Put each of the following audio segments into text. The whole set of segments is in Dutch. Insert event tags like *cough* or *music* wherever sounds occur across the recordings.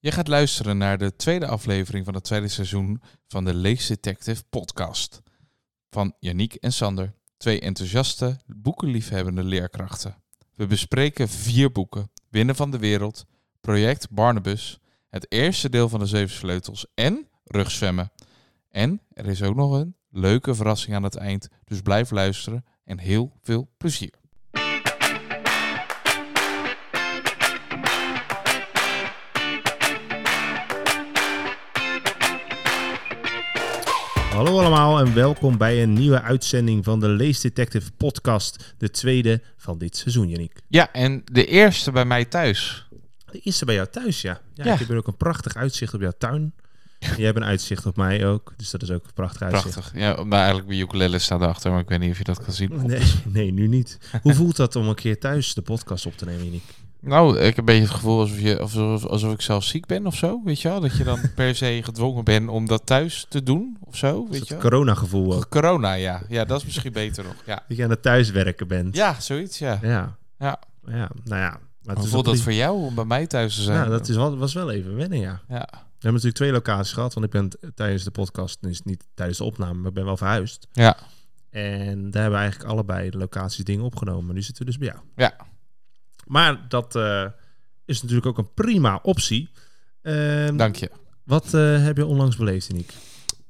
Je gaat luisteren naar de tweede aflevering van het tweede seizoen van de Lees Detective podcast. Van Yannick en Sander, twee enthousiaste, boekenliefhebbende leerkrachten. We bespreken vier boeken. Winnen van de Wereld, Project Barnabas, het eerste deel van de Zeven Sleutels en Rugzwemmen. En er is ook nog een leuke verrassing aan het eind, dus blijf luisteren en heel veel plezier. Hallo allemaal en welkom bij een nieuwe uitzending van de Lees Detective podcast. De tweede van dit seizoen, Yannick. Ja, en de eerste bij mij thuis. De eerste bij jou thuis, ja. ja, Ja. Ik heb hier ook een prachtig uitzicht op jouw tuin. En jij hebt een uitzicht op mij ook, dus dat is ook een prachtig uitzicht. Prachtig. Ja, maar eigenlijk mijn ukulele staat erachter, maar ik weet niet of je dat kan zien. Nee, *laughs* nee, nu niet. Hoe voelt dat om een keer thuis de podcast op te nemen, Yannick? Nou, ik heb een beetje het gevoel alsof, je, alsof, alsof ik zelf ziek ben of zo, weet je wel? Dat je dan *laughs* per se gedwongen bent om dat thuis te doen of zo, weet je Het corona-gevoel ook. Corona, ja. Ja, dat is misschien beter nog. Ja, Dat je aan het thuiswerken bent. ja zoiets, ja. Ja. Ja. Ja, nou ja. Maar het Hoe is voelt dat voor jou om bij mij thuis te zijn? Nou, dat is wel, was wel even wennen, ja. Ja, We hebben natuurlijk twee locaties gehad, want ik ben tijdens de podcast, dus niet tijdens de opname, maar ik ben wel verhuisd. ja. En daar hebben we eigenlijk allebei de locaties dingen opgenomen. Nu zitten we dus bij jou. Ja. Maar dat eh, is natuurlijk ook een prima optie. Ehm, dank je. Wat eh, heb je onlangs beleefd, Nick?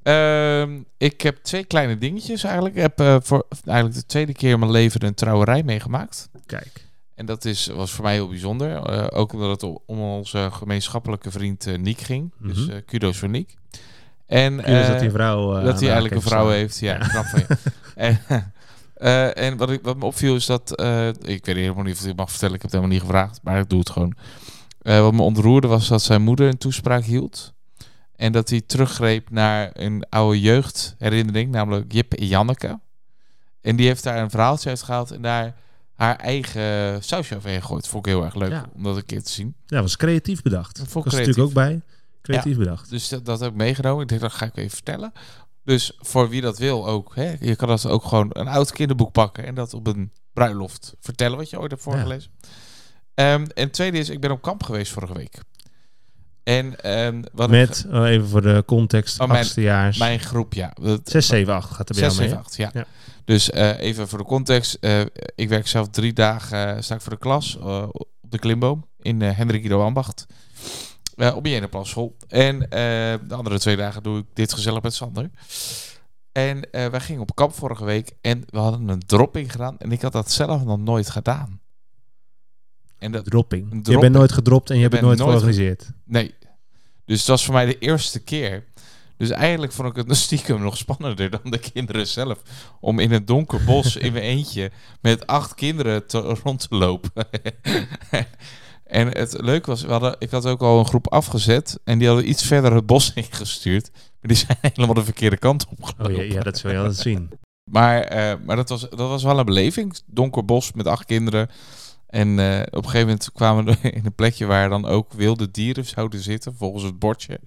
Ehm, ik heb twee kleine dingetjes eigenlijk. Ik heb eh, voor eigenlijk de tweede keer in mijn leven een trouwerij meegemaakt. Kijk. En dat is, was voor mij heel bijzonder. Ook omdat het om onze gemeenschappelijke vriend eh Niek ging. Dus Mhm. kudos voor Niek. En, dat die vrouw... dat hij eigenlijk een vrouw heeft. Ja, Ja. knap van je. *laughs* en, eh, en wat, ik, wat me opviel is dat... eh, ik weet helemaal niet of ik het mag vertellen. Ik heb het helemaal niet gevraagd. Maar ik doe het gewoon. Eh, wat me ontroerde was dat zijn moeder een toespraak hield. En dat hij teruggreep naar een oude jeugdherinnering. Namelijk Jip en Janneke. En die heeft daar een verhaaltje uitgehaald. En daar haar eigen sausje overheen gegooid. Vond ik heel erg leuk Ja. om dat een keer te zien. Ja, was creatief bedacht. Dat was natuurlijk ook bij. Creatief bedacht. Dus dat, dat heb ik meegenomen. Ik denk, dat ga ik even vertellen. Dus voor wie dat wil ook. Hè, je kan dat ook gewoon een oud kinderboek pakken. En dat op een bruiloft vertellen wat je ooit hebt voorgelezen. Ehm, en tweede is, ik ben op kamp geweest vorige week. En ehm, wat Met, oh, even voor de context, Oh, mijn- achtstejaars. mijn groep, ja. Dat- 6, 7, 8 gaat er bij 6, jou mee. 7, 8, ja. Ja. Dus eh, even voor de context. eh, ik werk zelf drie dagen, eh, sta ik voor de klas op de klimboom in eh Hendrik Ido Ambacht. Eh, op Jenenplasschool. En eh, de andere twee dagen doe ik dit gezellig met Sander. En eh, wij gingen op kamp vorige week en we hadden een dropping gedaan. En ik had dat zelf nog nooit gedaan. En dat, Dropping. Je bent nooit gedropt en je, Je hebt het bent nooit nooit georganiseerd. Nee. Dus het was voor mij de eerste keer. Dus eigenlijk vond ik het *laughs* stiekem nog spannender dan de kinderen zelf. Om in een donker bos in mijn eentje met acht kinderen te, rond te lopen. *laughs* en het leuke was, we hadden, ik had ook al een groep afgezet. En die hadden iets verder het bos *laughs* ingestuurd. Maar die zijn *laughs* helemaal de verkeerde kant op Oh ja, ja, dat wil je altijd zien. *laughs* Maar, eh, maar dat, was, dat was wel een beleving. Donker bos met acht kinderen. En eh, op een gegeven moment kwamen we in een plekje waar dan ook wilde dieren zouden zitten, volgens het bordje.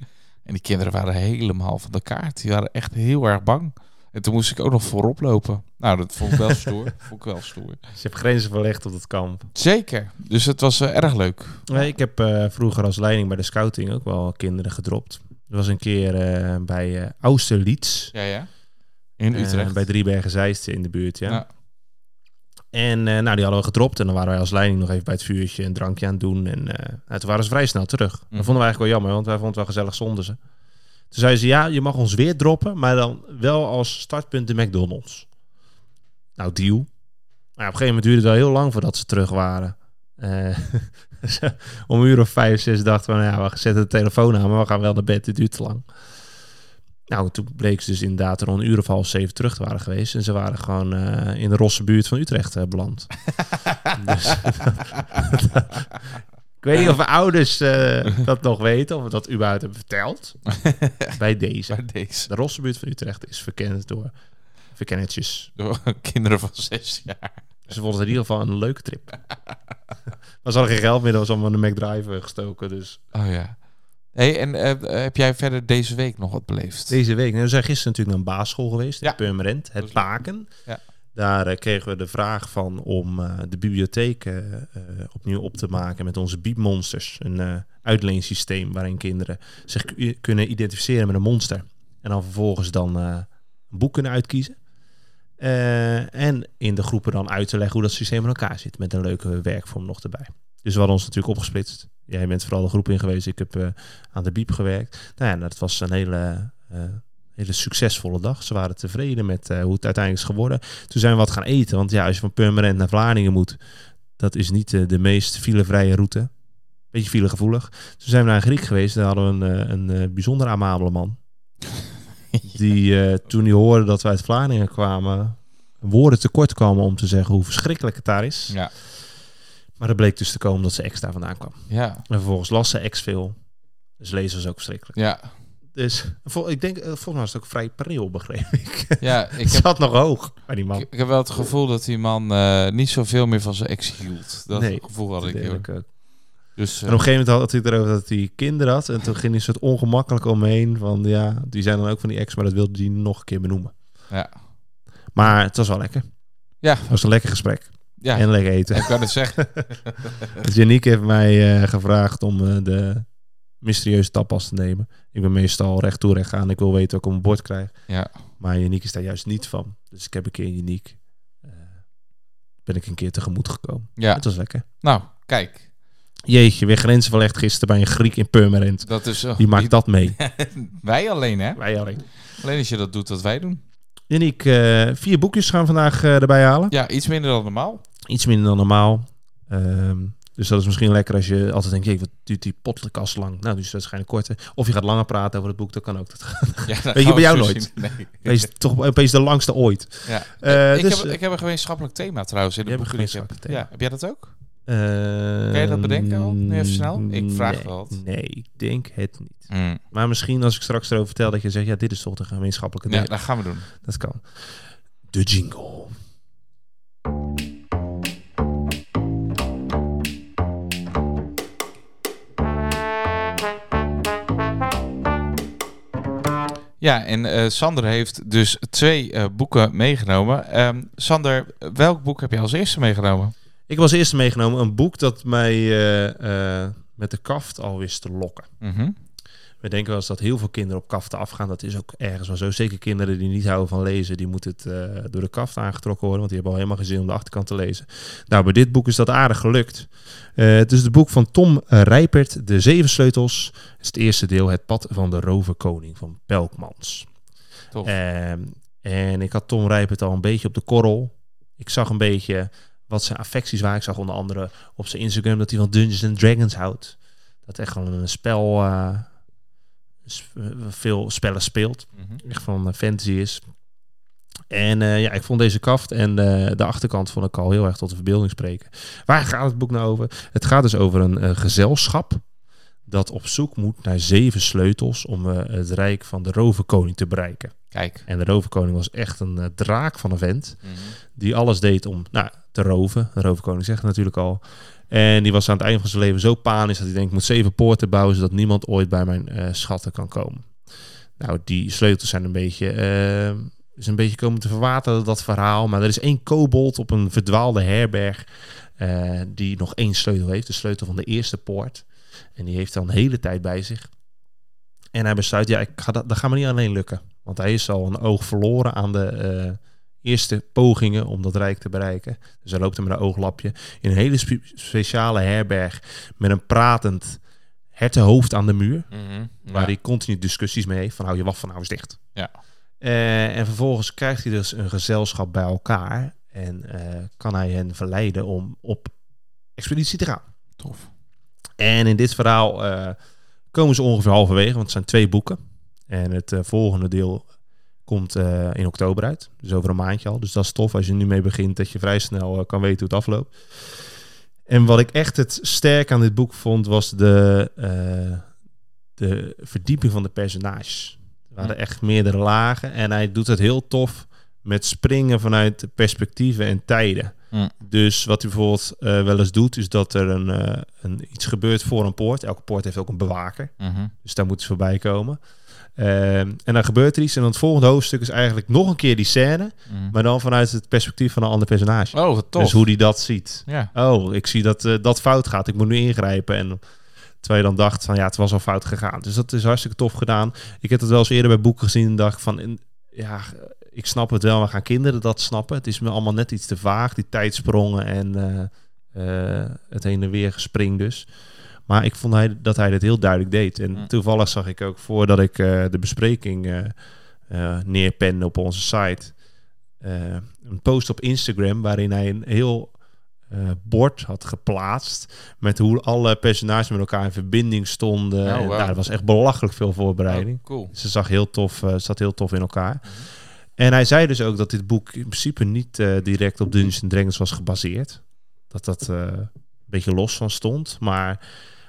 En die kinderen waren helemaal van de kaart. Die waren echt heel erg bang. En toen moest ik ook nog voorop lopen. Nou, dat vond ik wel *laughs* stoer. vond ik wel stoer. Dus je hebt grenzen verlegd op het kamp. Zeker. Dus het was eh, erg leuk. Nee, ik heb eh, vroeger als leiding bij de scouting ook wel kinderen gedropt. Er was een keer eh, bij eh Austerlitz. Ja, ja. In Utrecht. bij Driebergen-Zeist in de buurt, ja. Ja. En nou, die hadden we gedropt. En dan waren wij als leiding nog even bij het vuurtje een drankje aan het doen. En nou, toen waren ze vrij snel terug. Dat Mhm. vonden we eigenlijk wel jammer, want wij vonden het wel gezellig zonder ze. Toen zeiden ze, ja, je mag ons weer droppen, maar dan wel als startpunt de McDonald's. Nou, deal. Maar op een gegeven moment duurde het wel heel lang voordat ze terug waren. Eh, *laughs* om een uur of vijf, zes dachten we, nou ja, we zetten de telefoon aan, maar we gaan wel naar bed, het duurt te lang. Nou, toen bleek ze dus inderdaad er al een uur of half zeven terug te waren geweest. En ze waren gewoon eh, in de rosse buurt van Utrecht eh, beland. *laughs* dus, *laughs* ik weet niet of ouders eh, dat nog weten, of we dat überhaupt hebben verteld. *laughs* Bij deze. Bij deze. De rosse buurt van Utrecht is verkend door verkennetjes. Door *laughs* kinderen van zes jaar. Ze vonden het in ieder geval een leuke trip. *laughs* maar ze hadden geen geld meer, dat was allemaal in de McDrive gestoken. Dus Oh ja. Hey, en eh, heb jij verder deze week nog wat beleefd? deze week, nou, we zijn gisteren natuurlijk naar een basisschool geweest, in Ja. Purmerend, het Paken. Ja. Daar eh, kregen we de vraag van om eh, de bibliotheek eh, opnieuw op te maken met onze Biepmonsters. Een uitleensysteem waarin kinderen zich ku- kunnen identificeren met een monster. En dan vervolgens dan een boek kunnen uitkiezen. En in de groepen dan uit te leggen hoe dat systeem in elkaar zit. Met een leuke werkvorm nog erbij. Dus we hadden ons natuurlijk opgesplitst. Jij bent vooral de groep in geweest. Ik heb aan de Biep gewerkt. Nou ja, dat was een hele, hele succesvolle dag. Ze waren tevreden met eh, hoe het uiteindelijk is geworden. Toen zijn we wat gaan eten. Want ja, als je van Purmerend naar Vlaardingen moet... dat is niet eh, de meest filevrije route. Beetje filegevoelig. Toen zijn we naar een Griek geweest. Daar hadden we een, eh, een, bijzonder amabele man. *laughs* Die toen hij hoorde dat wij uit Vlaardingen kwamen... woorden tekort kwamen om te zeggen hoe verschrikkelijk het daar is. Ja. Maar er bleek dus te komen dat ze ex daar vandaan kwam. Ja. En vervolgens las ze ex veel. Dus lezen was ook verschrikkelijk. Ja. Dus vol- ik denk, eh, volgens mij was het ook vrij pril, begreep ik. *laughs* Ja, ik *laughs* heb, zat nog hoog bij die man. ik heb wel het gevoel dat die man eh, niet zoveel meer van zijn ex hield. Dat Nee, gevoel had ik. Ik ook. Dus En eh, op een gegeven moment had hij erover dat hij kinderen had. En toen ging hij een soort ongemakkelijk omheen. Van ja, die zijn dan ook van die ex, maar dat wilde hij nog een keer benoemen. ja. Maar het was wel lekker. Ja, Het was een lekker gesprek. ja. En lekker eten. ik kan het zeggen. *laughs* Dus Janiek heeft mij gevraagd om de mysterieuze tapas te nemen. Ik ben meestal recht toe recht gaan. Ik wil weten wat ik op mijn bord krijg. Ja. Maar Janiek is daar juist niet van. Dus ik heb een keer Janiek... eh, ben ik een keer tegemoet gekomen. ja. Het was lekker. Nou, kijk. Jeetje, weer grenzen verlegd gisteren bij een Griek in Purmerend. Dat is... oh, Die maakt dat mee. *laughs* wij alleen, hè? Wij alleen. Alleen als je dat doet wat wij doen. Janiek, eh, vier boekjes gaan vandaag eh, erbij halen. Ja, iets minder dan normaal. Iets minder dan normaal. Ehm, dus dat is misschien lekker als je altijd denkt, "Jee, wat duurt die podcast lang? Nou, dus waarschijnlijk korter. Of je gaat langer praten over het boek, dat kan ook. Dat Ja, dat *laughs* Weet je bij jou nooit? Nee. Wees toch opeens de langste ooit. Ja. Eh, ik, dus, heb, eh, ik heb een gemeenschappelijk thema trouwens in Je een die ik heb. Ja, heb jij dat ook? kan Kan je dat bedenken al? Nu even snel? Ik vraag wel wat. Nee, ik denk het niet. Mm. Maar misschien als ik straks erover vertel dat je zegt, ja, dit is toch de gemeenschappelijke Ja, dat gaan we doen. Dat kan. De jingle. Ja, en eh, Sander heeft dus twee eh, boeken meegenomen. Ehm, Sander, welk boek heb je als eerste meegenomen? Ik heb als eerste meegenomen een boek dat mij eh, met de kaft al wist te lokken. Mhm. We denken wel eens dat heel veel kinderen op kaften afgaan. Dat is ook ergens wel zo. Zeker kinderen die niet houden van lezen, die moeten het eh, door de kaft aangetrokken worden. Want die hebben al helemaal geen zin om de achterkant te lezen. Nou, bij dit boek is dat aardig gelukt. Eh, het is het boek van Tom eh, Rijpert, De Zeven Sleutels. Het is het eerste deel, Het Pad van de Roverkoning van Pelkmans. Tof. Ehm, en ik had Tom Rijpert al een beetje op de korrel. Ik zag een beetje wat zijn affecties waren. Ik zag onder andere op zijn Instagram dat hij van Dungeons and Dragons houdt. Dat echt gewoon een spel, sp- veel spellen speelt. Mhm. Echt van eh, fantasy is. En eh, ja, ik vond deze kaft en eh, de achterkant vond ik al heel erg tot de verbeelding spreken. Waar gaat het boek nou over? Het gaat dus over een eh, gezelschap dat op zoek moet naar zeven sleutels om eh, het rijk van de roverkoning te bereiken. Kijk. En de roverkoning was echt een eh, draak van een vent. Mhm. Die alles deed om nou, te roven. De roverkoning zegt natuurlijk al. En die was aan het eind van zijn leven zo panisch dat hij denkt... ik moet zeven poorten bouwen zodat niemand ooit bij mijn eh, schatten kan komen. Nou, die sleutels zijn een beetje... eh, is een beetje komen te verwateren, dat verhaal. Maar er is één kobold op een verdwaalde herberg... eh, die nog één sleutel heeft. De sleutel van de eerste poort. En die heeft dan een hele tijd bij zich. En hij besluit, ja, ik ga dat, dat gaat me niet alleen lukken. Want hij is al een oog verloren aan de eerste pogingen om dat rijk te bereiken. Dus hij loopt er met een ooglapje in een hele spe- speciale herberg met een pratend hertenhoofd aan de muur. Mhm. Waar Ja. hij continu discussies mee heeft van hou je wacht van nou eens dicht. Ja. Eh, en vervolgens krijgt hij dus een gezelschap bij elkaar. En eh, kan hij hen verleiden om op expeditie te gaan. Tof. En in dit verhaal eh, komen ze ongeveer halverwege, want het zijn twee boeken. En het volgende deel komt eh, in oktober uit. Dus over een maandje al. Dus dat is tof als je nu mee begint, dat je vrij snel eh, kan weten hoe het afloopt. En wat ik echt het sterk aan dit boek vond, was de, eh, de verdieping van de personages. Er waren echt meerdere lagen. En hij doet het heel tof met springen vanuit perspectieven en tijden. Dus wat hij bijvoorbeeld eh, wel eens doet, is dat er een, een, iets gebeurt voor een poort. Elke poort heeft ook een bewaker. Mhm. Dus daar moeten ze voorbij komen. Ehm, en dan gebeurt er iets. En dan het volgende hoofdstuk is eigenlijk nog een keer die scène. Mhm. Maar dan vanuit het perspectief van een ander personage. Oh, wat tof. Dus hoe die dat ziet. Ja. Oh, ik zie dat eh, dat fout gaat. Ik moet nu ingrijpen. En terwijl je dan dacht van ja, het was al fout gegaan. Dus dat is hartstikke tof gedaan. Ik heb het wel eens eerder bij boeken gezien en dacht van ja, ik snap het wel. Maar gaan kinderen dat snappen? Het is me allemaal net iets te vaag. Die tijdsprongen en eh, eh, het heen en weer gespring dus. Maar ik vond hij, dat hij dit heel duidelijk deed. En Mm. toevallig zag ik ook voordat ik eh, de bespreking eh eh, neerpende op onze site... een post op Instagram waarin hij een heel bord had geplaatst... met hoe alle personages met elkaar in verbinding stonden. Oh, En, nou, er was echt belachelijk veel voorbereiding. Oh, cool. Ze zag heel tof, zat heel tof in elkaar. En hij zei dus ook dat dit boek in principe niet direct op Dungeons Dragons was gebaseerd. Dat dat beetje los van stond. Maar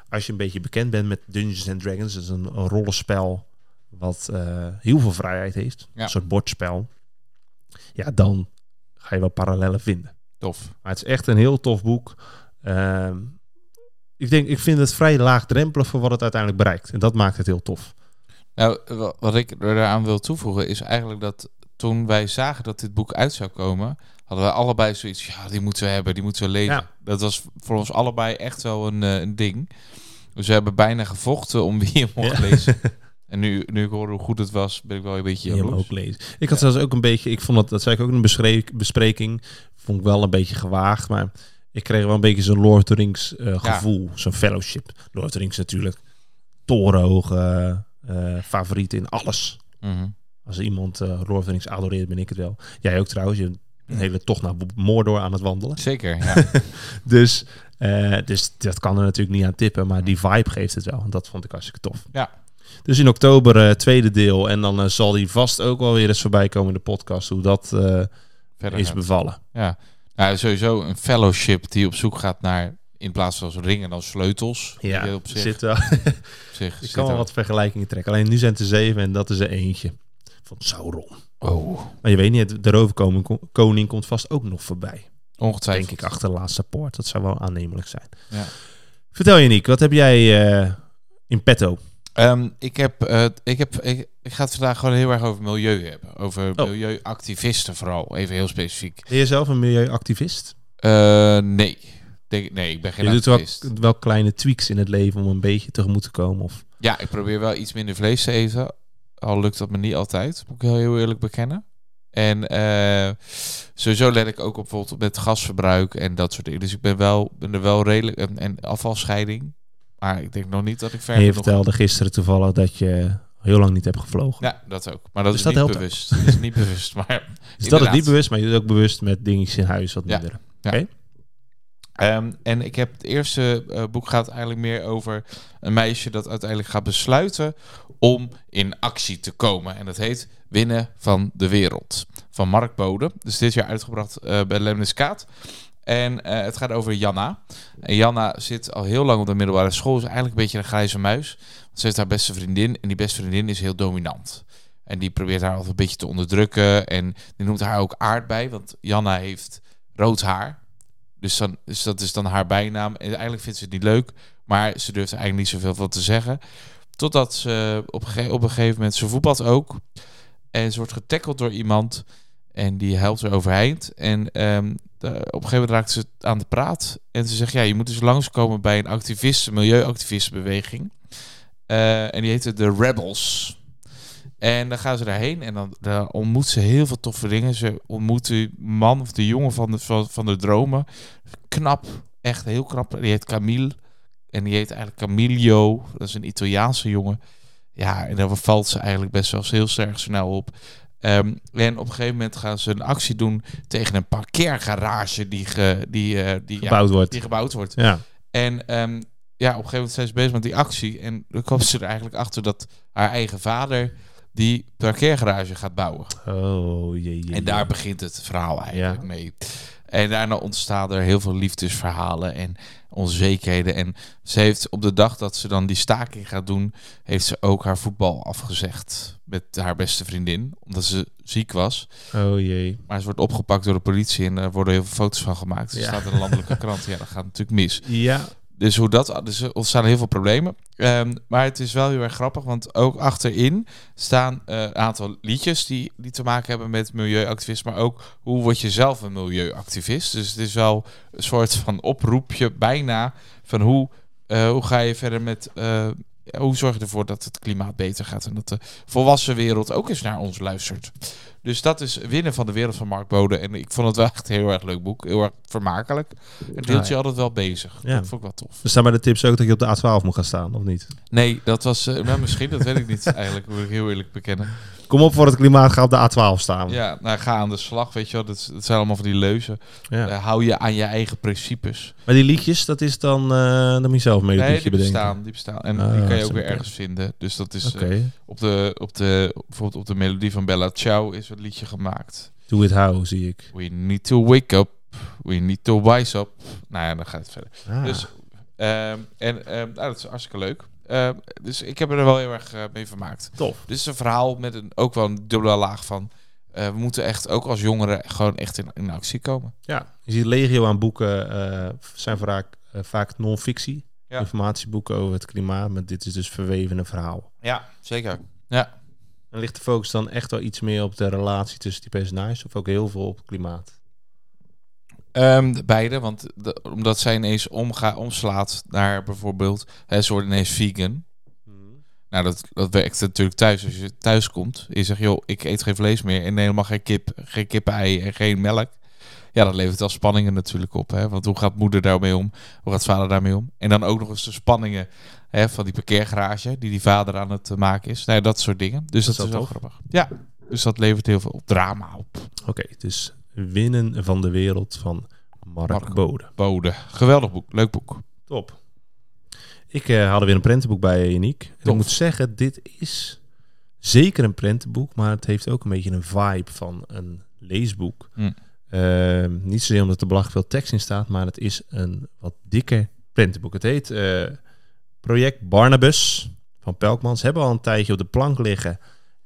als je een beetje bekend bent met Dungeons and Dragons, dat is een, een rollenspel wat eh, heel veel vrijheid heeft. Ja. Een soort bordspel. Ja, dan ga je wel parallellen vinden. Tof. Maar het is echt een heel tof boek. Ehm, ik, denk, ik vind het vrij laagdrempelig voor wat het uiteindelijk bereikt. En dat maakt het heel tof. Nou, wa- wat ik eraan wil toevoegen is eigenlijk dat toen wij zagen dat dit boek uit zou komen, hadden we allebei zoiets, ja, die moeten we hebben, die moeten we lezen. Ja. Dat was voor ons allebei echt wel een, eh, een ding. Dus we hebben bijna gevochten om wie hem mocht Ja. lezen. *laughs* En nu, nu ik hoorde hoe goed het was, ben ik wel een beetje jaloers. ook lezen. Ik had zelfs ook een beetje, ik vond dat, dat zei ik ook in een bespreking, vond ik wel een beetje gewaagd, maar ik kreeg wel een beetje zo'n Lord of the Rings eh, Ja. gevoel, zo'n fellowship. Lord of the Rings natuurlijk torenhoge eh, favoriet in alles. Mhm. Als iemand eh Lord of the Rings adoreert, ben ik het wel. Jij ook trouwens, je een hele tocht naar Mordor aan het wandelen. Zeker, ja. *laughs* Dus, eh, dus dat kan er natuurlijk niet aan tippen, maar die vibe geeft het wel. En dat vond ik hartstikke tof. Ja. Dus in oktober eh, tweede deel. En dan zal die vast ook wel weer eens voorbij komen in de podcast. Hoe dat Verder is gaat. bevallen. Ja, nou, sowieso een fellowship die op zoek gaat naar, in plaats van ringen, dan sleutels. Ja, op zich, zit wel. op zich *laughs* ik kan wel wat vergelijkingen trekken. Alleen nu zijn het er zeven en dat is er eentje. Van Sauron. Oh, Maar je weet niet, de roverkoning ko- koning komt vast ook nog voorbij. ongetwijfeld. Denk ik achter de laatste poort. Dat zou wel aannemelijk zijn. Ja. Vertel je, Nick, wat heb jij eh, in petto? Ehm, ik, heb, eh, ik, heb, ik, ik ga het vandaag gewoon heel erg over milieu hebben. Over Oh. milieuactivisten vooral, even heel specifiek. Ben je zelf een milieuactivist? Eh, nee. Denk, nee, ik ben geen je doet wel, activist. wel kleine tweaks in het leven om een beetje tegemoet te komen. Of... Ja, ik probeer wel iets minder vlees te eten. Al lukt dat me niet altijd, moet ik heel, heel eerlijk bekennen. En eh, sowieso let ik ook op bijvoorbeeld met gasverbruik en dat soort dingen. Dus ik ben, wel, ben er wel redelijk... En, en afvalscheiding. Maar ik denk nog niet dat ik ver En je vertelde gisteren toevallig dat je heel lang niet hebt gevlogen. Ja, dat ook. Maar dat Dus is dat niet ook. bewust. Dat is niet bewust, *laughs* maar... dus dat is niet bewust, maar je doet ook bewust met dingetjes in huis wat Ja. minder. Ehm, en ik heb het eerste eh, boek gaat eigenlijk meer over een meisje dat uiteindelijk gaat besluiten om in actie te komen. En dat heet Winnen van de Wereld. Van Mark Bode. Dus dit jaar uitgebracht eh, bij Lemniskaat. En eh, het gaat over Janna. En Janna zit al heel lang op de middelbare school. Is eigenlijk een beetje een grijze muis. Want ze heeft haar beste vriendin. En die beste vriendin is heel dominant. En die probeert haar altijd een beetje te onderdrukken. En die noemt haar ook aardbei. Want Janna heeft rood haar. Dus, dan, dus dat is dan haar bijnaam. En eigenlijk vindt ze het niet leuk. Maar ze durft eigenlijk niet zoveel van te zeggen. Totdat ze op een, gegeven moment... Ze voetbalt ook. En ze wordt getackeld door iemand. En die helpt haar overeind. En ehm, op een gegeven moment raakt ze aan de praat. En ze zegt, ja, je moet dus langskomen bij een activisten, milieuactivistenbeweging. Eh, en die heette de Rebels. En dan gaan ze daarheen en dan, dan ontmoet ze heel veel toffe dingen. Ze ontmoet de man of de jongen van de, van, van de dromen. Knap, echt heel knap. Die heet Camille. En die heet eigenlijk Camilio. Dat is een Italiaanse jongen. Ja, en daar valt ze eigenlijk best wel heel erg snel op. Ehm, en op een gegeven moment gaan ze een actie doen tegen een parkeergarage die, ge, die, eh, die, ja, Gebouwd wordt. die gebouwd wordt. Ja. En ehm, ja, op een gegeven moment zijn ze bezig met die actie. En dan komen ze er eigenlijk achter dat haar eigen vader die parkeergarage gaat bouwen. Oh, jee, jee. En daar begint het verhaal eigenlijk Ja. mee. En daarna ontstaan er heel veel liefdesverhalen en onzekerheden. En ze heeft op de dag dat ze dan die staking gaat doen, heeft ze ook haar voetbal afgezegd met haar beste vriendin, omdat ze ziek was. Oh jee. Maar ze wordt opgepakt door de politie en er worden heel veel foto's van gemaakt. Ze Ja. staat in een landelijke krant. Ja, dat gaat natuurlijk mis. Ja. Dus hoe dat, dus ontstaan heel veel problemen. Ehm, maar het is wel heel erg grappig, want ook achterin staan eh, een aantal liedjes die, die te maken hebben met milieuactivisme, maar ook hoe word je zelf een milieuactivist. Dus het is wel een soort van oproepje bijna van hoe, eh, hoe ga je verder met, eh, hoe zorg je ervoor dat het klimaat beter gaat en dat de volwassen wereld ook eens naar ons luistert. Dus dat is Winnen van de Wereld van Mark Bode. En ik vond het wel echt een heel erg leuk boek. Heel erg vermakelijk. Het hield je altijd wel bezig. Ja. Dat vond ik wel tof. Er staan bij de tips ook dat je op de A12 moet gaan staan, of niet? Nee, dat was eh, nou, misschien, dat weet ik niet *laughs* eigenlijk, moet ik heel eerlijk bekennen. Kom op voor het klimaat, ga op de A12 staan. Ja, nou ga aan de slag, weet je wel. Dat, dat zijn allemaal van die leuzen. Ja. Eh, hou je aan je eigen principes. Maar die liedjes, dat is dan... eh dan moet je zelf mee Nee, liedje die bedenken. bestaan, die bestaan. En Ah, die kan je ook weer ergens vinden. Dus dat is eh, op, de, op, de, bijvoorbeeld op de melodie van Bella Ciao is het liedje gemaakt. Do it how, zie ik. We need to wake up. We need to wise up. Nou ja, dan gaat het verder. Ah. Dus, ehm, en nou, dat is hartstikke leuk. Ehm, dus ik heb er wel heel erg eh, mee vermaakt. Tof. Dit is een verhaal met een, ook wel een dubbele laag van... eh, we moeten echt, ook als jongeren, gewoon echt in, in actie komen. Ja, je ziet legio aan boeken eh, zijn vaak, eh, vaak non-fictie. Ja. Informatieboeken over het klimaat, maar dit is dus verweven een verhaal. Ja, zeker. Ja. En ligt de focus dan echt wel iets meer op de relatie tussen die personages of ook heel veel op het klimaat? Ehm, beide, want de- omdat zij ineens omga, omslaat naar bijvoorbeeld... Hè, ze wordt ineens vegan. Nou, dat, dat werkt natuurlijk thuis. Als je thuis komt en je zegt... joh, ik eet geen vlees meer en helemaal geen kip, geen kippenei en geen melk. Ja, dat levert wel spanningen natuurlijk op. Hè? Want hoe gaat moeder daarmee om? Hoe gaat vader daarmee om? En dan ook nog eens de spanningen hè, van die parkeergarage... die die vader aan het eh, maken is. Nou, dat soort dingen. Dus Dat dat, is wel grappig. Ja, dus dat levert heel veel drama op. Oké, dus Winnen van de Wereld van Mark, Mark. Bode. Bode. Geweldig boek. Leuk boek. Top. Ik eh had er weer een prentenboek bij, Uniek. En ik moet zeggen, dit is zeker een prentenboek, maar het heeft ook een beetje een vibe van een leesboek. Hm. Eh, niet zozeer omdat er belachelijk veel tekst in staat, maar het is een wat dikker prentenboek. Het heet eh, Project Barnabas van Pelkmans. Ze hebben al een tijdje op de plank liggen.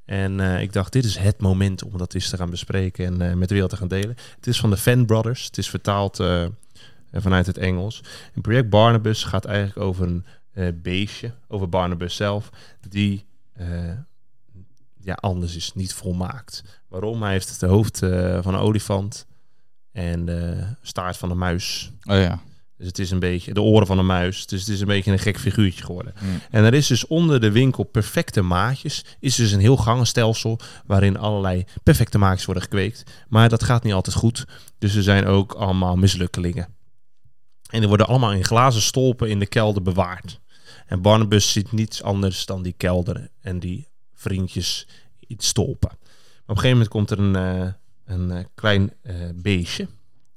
En eh, ik dacht, dit is het moment om dat eens te gaan bespreken en eh, met de wereld te gaan delen. Het is van de Fan Brothers. Het is vertaald eh, vanuit het Engels. En Project Barnabas gaat eigenlijk over een beestje, over Barnabas zelf, die ja, anders is, niet volmaakt. Waarom? Hij heeft het hoofd van een olifant en de staart van een muis. Oh ja. Dus het is een beetje de oren van een muis. Dus het is een beetje een gek figuurtje geworden. Mm. En er is dus onder de winkel perfecte maatjes. Is dus een heel gangenstelsel waarin allerlei perfecte maatjes worden gekweekt. Maar dat gaat niet altijd goed. Dus er zijn ook allemaal mislukkelingen. En die worden allemaal in glazen stolpen in de kelder bewaard. En Barnabas ziet niets anders dan die kelder en die vriendjes in stolpen. Maar op een gegeven moment komt er een, eh, een eh, klein eh, beestje,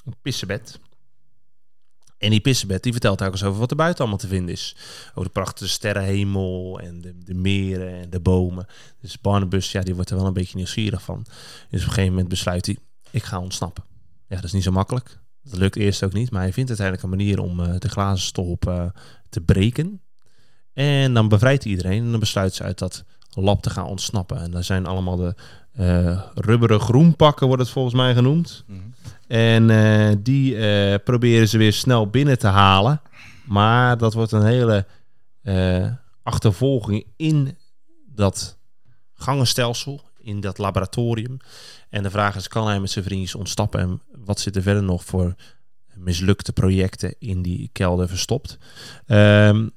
een pissebed. En die pissebed die vertelt eens over wat er buiten allemaal te vinden is. Over de prachtige sterrenhemel en de, de meren en de bomen. Dus Barnabas, ja, die wordt er wel een beetje nieuwsgierig van. Dus op een gegeven moment besluit hij, ik ga ontsnappen. Ja, dat is niet zo makkelijk. Dat lukt eerst ook niet, maar hij vindt uiteindelijk een manier om eh, de glazen stolp eh, te breken. En dan bevrijdt hij iedereen en dan besluit ze uit dat lab te gaan ontsnappen. En daar zijn allemaal de rubberen groenpakken, wordt het volgens mij genoemd. Mhm. En eh, die eh, proberen ze weer snel binnen te halen. Maar dat wordt een hele eh, achtervolging in dat gangenstelsel, in dat laboratorium. En de vraag is, kan hij met zijn vriendjes ontsnappen? En wat zit er verder nog voor mislukte projecten in die kelder verstopt? Ehm,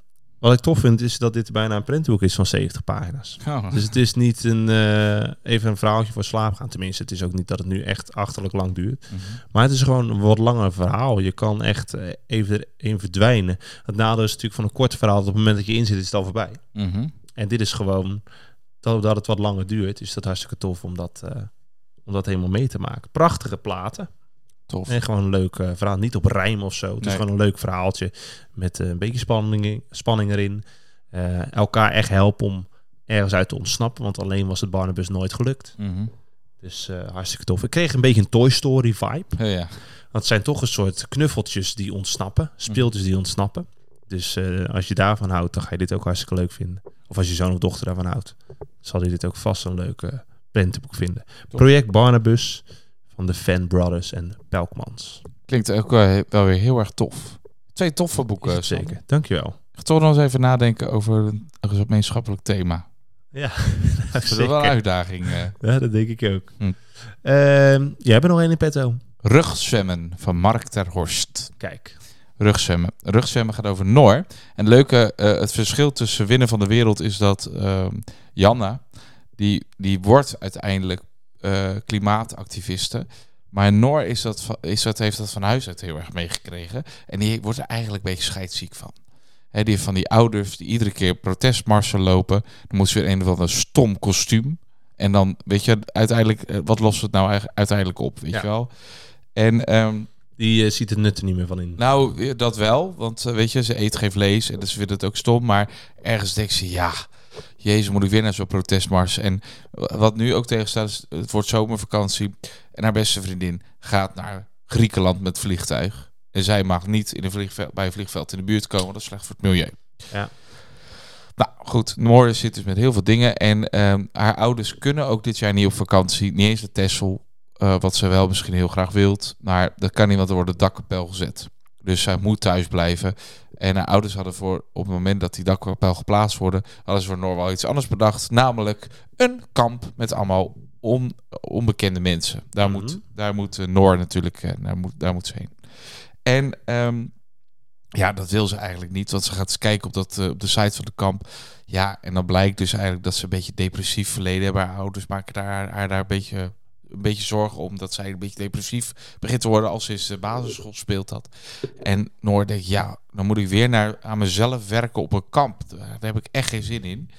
wat ik tof vind, is dat dit bijna een printboek is van 70 pagina's. Oh. Dus het is niet een, eh, even een verhaaltje voor slaap gaan. Tenminste, het is ook niet dat het nu echt achterlijk lang duurt. Mhm. Maar het is gewoon een wat langer verhaal. Je kan echt eh, even erin verdwijnen. Het nadeel is natuurlijk van een kort verhaal... dat op het moment dat je in zit, is het al voorbij. Mhm. En dit is gewoon... dat het wat langer duurt, is dat hartstikke tof om dat, eh, om dat helemaal mee te maken. Prachtige platen. Tof. En gewoon een leuk eh, verhaal. Niet op rijm of zo. Het is gewoon een leuk verhaaltje. Met eh, een beetje spanning, spanning erin. Eh, elkaar echt helpen om ergens uit te ontsnappen. Want alleen was het Barnabas nooit gelukt. Mhm. Dus hartstikke tof. Ik kreeg een beetje een Toy Story vibe. Ja, ja. Want het zijn toch een soort knuffeltjes die ontsnappen. Speeltjes die ontsnappen. Dus als je daarvan houdt, dan ga je dit ook hartstikke leuk vinden. Of als je zoon of dochter daarvan houdt, zal hij dit ook vast een leuk uh, prentenboek vinden. Project Barnabas van de Fan Brothers en Pelkmans. Klinkt ook wel, wel weer heel erg tof. Twee toffe boeken. Zeker. Dankjewel. Ik ga toch nog eens even nadenken over een, een gemeenschappelijk thema. Ja, *laughs* Dat is wel een uitdaging. eh. Ja, dat denk ik ook. Hm. Ehm, jij hebt nog één in petto. Rugzwemmen van Mark ter Horst. Kijk. Rugzwemmen. Rugzwemmen gaat over Noor. En het leuke, eh, het verschil tussen winnen van de wereld is dat ehm, Janna, die, die wordt uiteindelijk eh, klimaatactiviste. Maar Noor is dat, is dat, heeft dat van huis uit heel erg meegekregen. En die wordt er eigenlijk een beetje scheidsziek van. Hè, die van die ouders die iedere keer protestmarsen lopen. Dan moet ze weer een of ander stom kostuum. En dan, weet je, uiteindelijk, eh, wat lost het nou eigenlijk uiteindelijk op, weet Ja. je wel? En ehm, Die eh, ziet het nut er niet meer van in. nou, dat wel. Want weet je, ze eet geen vlees en dus ze vindt het ook stom. Maar ergens denkt ze, ja, jezus, moet ik weer naar zo'n protestmars. En wat nu ook tegenstaat is, het wordt zomervakantie. En haar beste vriendin gaat naar Griekenland met vliegtuig. En zij mag niet in een vliegveld, bij een vliegveld in de buurt komen. Dat is slecht voor het milieu. Ja. Nou goed, Noor zit dus met heel veel dingen. En ehm, haar ouders kunnen ook dit jaar niet op vakantie. Niet eens naar Texel. eh, wat ze wel misschien heel graag wilt. Maar dat kan niet, want er wordt het dakkapel gezet. Dus zij moet thuis blijven. En haar ouders hadden voor op het moment dat die dakkapel geplaatst worden, hadden ze voor Noor wel iets anders bedacht. Namelijk een kamp met allemaal on, onbekende mensen. Daar Mhm. moet, daar moet eh, Noor natuurlijk, eh, daar, moet, daar moet ze heen. En ehm, ja, dat wil ze eigenlijk niet. Want ze gaat eens kijken op, dat, eh, op de site van de kamp. Ja, en dan blijkt dus eigenlijk dat ze een beetje depressief verleden hebben. Haar ouders maken daar, haar daar een beetje, een beetje zorgen om. Dat zij een beetje depressief begint te worden als ze eens de basisschool speelt had. En Noor denkt, ja, dan moet ik weer naar, aan mezelf werken op een kamp. Daar heb ik echt geen zin in.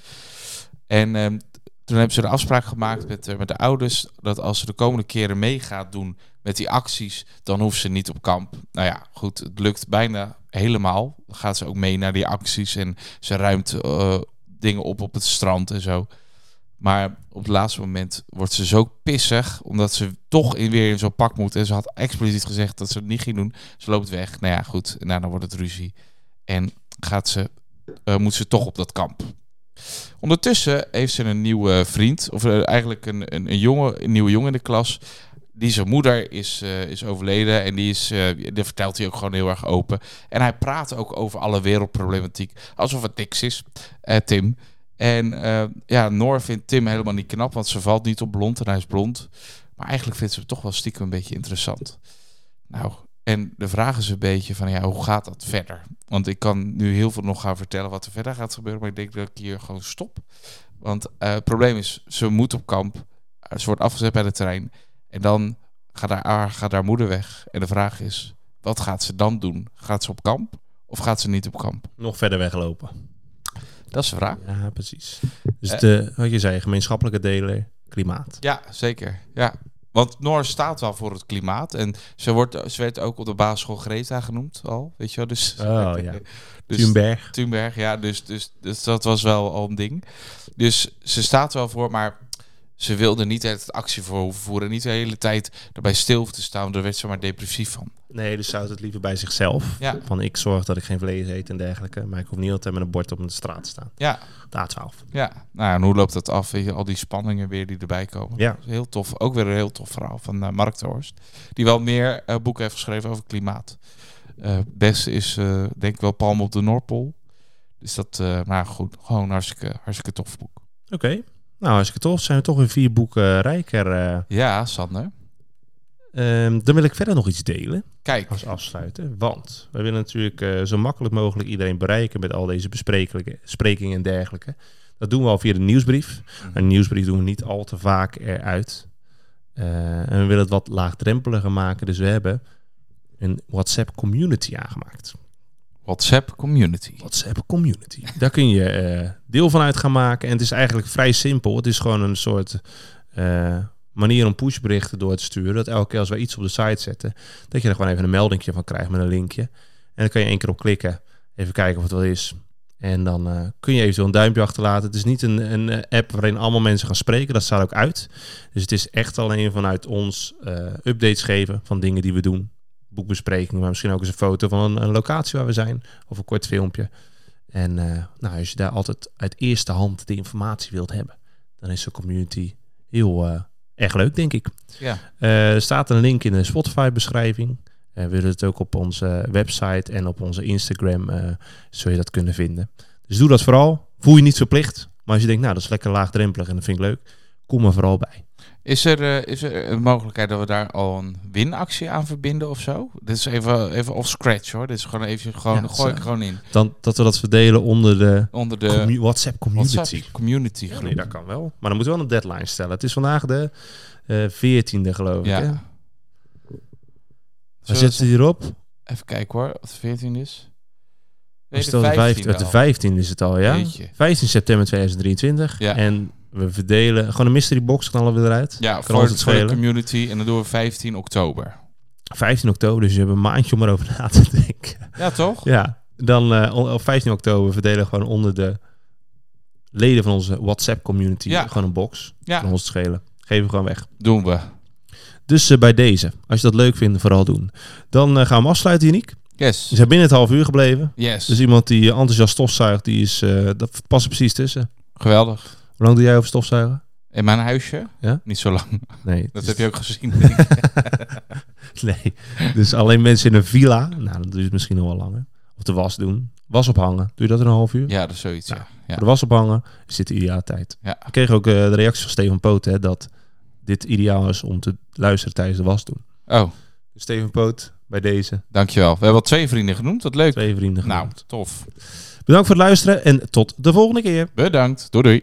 En ehm, toen hebben ze de afspraak gemaakt met, eh, met de ouders... dat als ze de komende keren mee gaat doen met die acties... dan hoeft ze niet op kamp. Nou ja, goed, het lukt bijna helemaal. Gaat ze ook mee naar die acties en ze ruimt eh, dingen op op het strand en zo. Maar op het laatste moment wordt ze zo pissig... omdat ze toch in, weer in zo'n pak moet. En ze had expliciet gezegd dat ze het niet ging doen. Ze loopt weg. Nou ja, goed. En daarna wordt het ruzie. En gaat ze, eh, moet ze toch op dat kamp. Ondertussen heeft ze een nieuwe vriend, of eh, eigenlijk een, een, een, jongen, een nieuwe jongen in de klas. Die zijn moeder is, eh, is overleden en die, is, die vertelt hij ook gewoon heel erg open. En hij praat ook over alle wereldproblematiek, alsof het niks is, Tim. En eh, ja, Noor vindt Tim helemaal niet knap, want ze valt niet op blond en hij is blond. Maar eigenlijk vindt ze toch wel stiekem een beetje interessant. Nou, en de vraag is een beetje van, ja, hoe gaat dat verder? Want ik kan nu heel veel nog gaan vertellen wat er verder gaat gebeuren, maar ik denk dat ik hier gewoon stop. Want eh, het probleem is, ze moet op kamp, Eh, ze wordt afgezet bij de trein en dan gaat haar, gaat haar moeder weg. En de vraag is, wat gaat ze dan doen? Gaat ze op kamp of gaat ze niet op kamp? Nog verder weglopen. Dat is de vraag. Ja, precies. Dus Eh. de, wat je zei, gemeenschappelijke delen, klimaat. Ja, zeker. Ja. Want Noor staat wel voor het klimaat. En ze, wordt, ze werd ook op de basisschool Greta genoemd al. Weet je wel? Dus, Oh, ja. *laughs* dus, *laughs* Thunberg. Thunberg, ja. Dus, dus, dus dat was wel al een ding. Dus ze staat wel voor, maar ze wilde niet het actie voor hoeven voeren. Niet de hele tijd erbij stil te staan. Daar werd ze maar depressief van. Nee, dus ze houdt het liever bij zichzelf. Ja. Van ik zorg dat ik geen vlees eet en dergelijke. Maar ik hoef niet altijd met een bord op de straat te staan. Ja, de A12. ja. Nou, en hoe loopt dat af? Weet je, al die spanningen weer die erbij komen. Ja. Heel tof. Ook weer een heel tof verhaal van eh, Mark de Horst. Die wel meer eh, boeken heeft geschreven over klimaat. Eh beste is denk ik wel Palm op de Noordpool. Dus dat, maar goed, gewoon hartstikke, hartstikke tof boek. Oké. Nou, hartstikke tof. Zijn we toch weer vier boeken rijker. eh. Ja, Sander. Ehm, dan wil ik verder nog iets delen Kijk, als afsluiten. Want we willen natuurlijk eh, zo makkelijk mogelijk iedereen bereiken met al deze besprekingen en dergelijke. Dat doen we al via de nieuwsbrief. Een nieuwsbrief doen we niet al te vaak eruit. Eh, en we willen het wat laagdrempeliger maken. Dus we hebben een WhatsApp community aangemaakt. WhatsApp community. WhatsApp community. Daar kun je eh, deel van uit gaan maken. En het is eigenlijk vrij simpel. Het is gewoon een soort eh, manier om pushberichten door te sturen. Dat elke keer als we iets op de site zetten, dat je er gewoon even een meldingje van krijgt met een linkje. En dan kan je één keer op klikken, even kijken of het wel is. En dan eh, kun je eventueel een duimpje achterlaten. Het is niet een, een app waarin allemaal mensen gaan spreken. Dat staat ook uit. Dus het is echt alleen vanuit ons updates geven van dingen die we doen. Boekbesprekingen, maar misschien ook eens een foto van een, een locatie waar we zijn. Of een kort filmpje. En eh, nou, als je daar altijd uit eerste hand de informatie wilt hebben, dan is de community heel eh, erg leuk, denk ik. Ja. Eh, er staat een link in de Spotify-beschrijving. We willen het ook op onze website en op onze Instagram, zul je dat kunnen vinden. Dus doe dat vooral. Voel je niet verplicht. Maar als je denkt, nou, dat is lekker laagdrempelig en dat vind ik leuk, kom er vooral bij. Is er, eh, is er een mogelijkheid dat we daar al een winactie aan verbinden of zo? Dit is even, even off scratch hoor. Dit is gewoon even, gewoon, Ja, gooi ik gewoon in. Dan, dat we dat verdelen onder de, Onder de commu- WhatsApp community. WhatsApp community Ja, groep. nee, dat kan wel. Maar dan moeten we wel een deadline stellen. Het is vandaag de eh 14e, geloof ik. Hè? Ja. Waar Zullen zit we- ze hierop? Even kijken hoor, wat de 14 is. Nee, Is het al de 15 15e de al. 15 is het al, ja? Jeetje. 15 september 2023. Ja. En we verdelen... Gewoon een mystery box knallen we eruit. Ja, Kan voor, het voor de schelen. community. En dan doen we 15 oktober. 15 oktober, dus je hebt een maandje om erover na te denken. Ja, toch? Ja, dan eh, op 15 oktober verdelen we gewoon onder de leden van onze WhatsApp community Ja. gewoon een box. Ja, Van ons schelen. Geven we gewoon weg. doen we. Dus eh, bij deze, als je dat leuk vindt, vooral doen. Dan eh, gaan we afsluiten, Uniek. Yes. We zijn binnen het half uur gebleven. Yes. Dus iemand die enthousiast stofzuigt, die is, dat past er precies tussen. Geweldig. Hoe lang doe jij over stofzuigen? In mijn huisje? Ja? Niet zo lang. Nee. *laughs* Dat heb je ook gezien. *laughs* nee. Dus alleen mensen in een villa. Nou, je het misschien nog wel langer. Of de was doen. Was ophangen. Doe je dat in een half uur? ja, dat is zoiets. Ja. Ja. De was ophangen is dit de ideale tijd. Ja. Ik kreeg ook eh, de reactie van Steven Poot hè, dat dit ideaal is om te luisteren tijdens de was doen. Oh, Dus Steven Poot, bij deze dankjewel. We hebben al twee vrienden genoemd. Wat leuk. twee vrienden Nou, genoemd. tof. Bedankt voor het luisteren en tot de volgende keer. Bedankt. Doei doei.